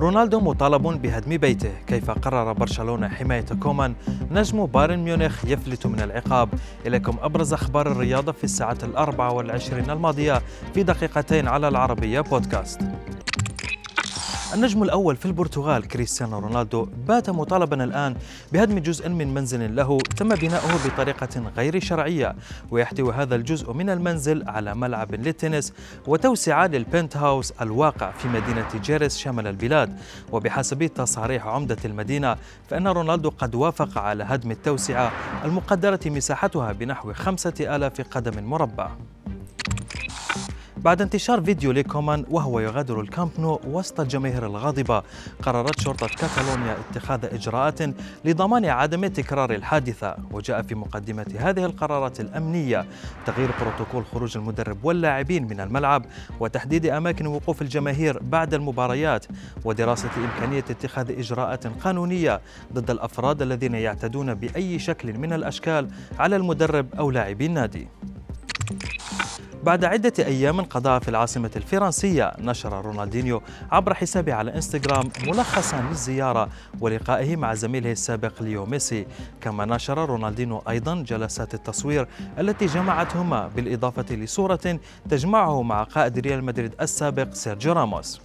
رونالدو مطالب بهدم بيته. كيف قرر برشلونة حماية كومان نجم بايرن ميونخ يفلت من العقاب. إليكم أبرز أخبار الرياضة في الساعة الأربع والعشرين الماضية في دقيقتين على العربية بودكاست. النجم الأول في البرتغال كريستيانو رونالدو بات مطالبا الآن بهدم جزء من منزل له تم بناؤه بطريقة غير شرعية ويحتوي هذا الجزء من المنزل على ملعب للتنس وتوسعة لل penthouse الواقع في مدينة جيرس شمال البلاد. وبحسب تصاريح عمدة المدينة فإن رونالدو قد وافق على هدم التوسعة المقدرة مساحتها بنحو خمسة آلاف قدم مربع. بعد انتشار فيديو لكومان وهو يغادر الكامب نو وسط الجماهير الغاضبة قررت شرطة كاتالونيا اتخاذ إجراءات لضمان عدم تكرار الحادثة وجاء في مقدمة هذه القرارات الأمنية تغيير بروتوكول خروج المدرب واللاعبين من الملعب وتحديد أماكن وقوف الجماهير بعد المباريات ودراسة إمكانية اتخاذ إجراءات قانونية ضد الأفراد الذين يعتدون بأي شكل من الأشكال على المدرب أو لاعبي النادي. بعد عدة أيام قضاها في العاصمة الفرنسية نشر رونالدينيو عبر حسابه على إنستغرام ملخصا للزيارة ولقائه مع زميله السابق ليو ميسي. كما نشر رونالدينيو أيضا جلسات التصوير التي جمعتهما بالإضافة لصورة تجمعه مع قائد ريال مدريد السابق سيرجيو راموس.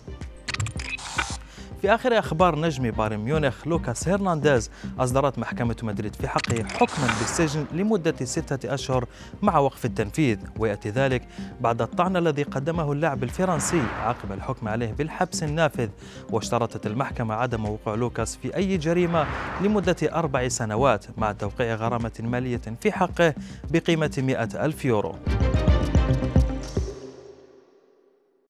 في آخر أخبار نجم بايرن ميونخ لوكاس هرنانديز أصدرت محكمة مدريد في حقه حكما بالسجن لمدة ستة أشهر مع وقف التنفيذ ويأتي ذلك بعد الطعن الذي قدمه اللاعب الفرنسي عقب الحكم عليه بالحبس النافذ. واشترطت المحكمة عدم وقوع لوكاس في أي جريمة لمدة أربع سنوات مع توقيع غرامة مالية في حقه بقيمة 100 ألف يورو.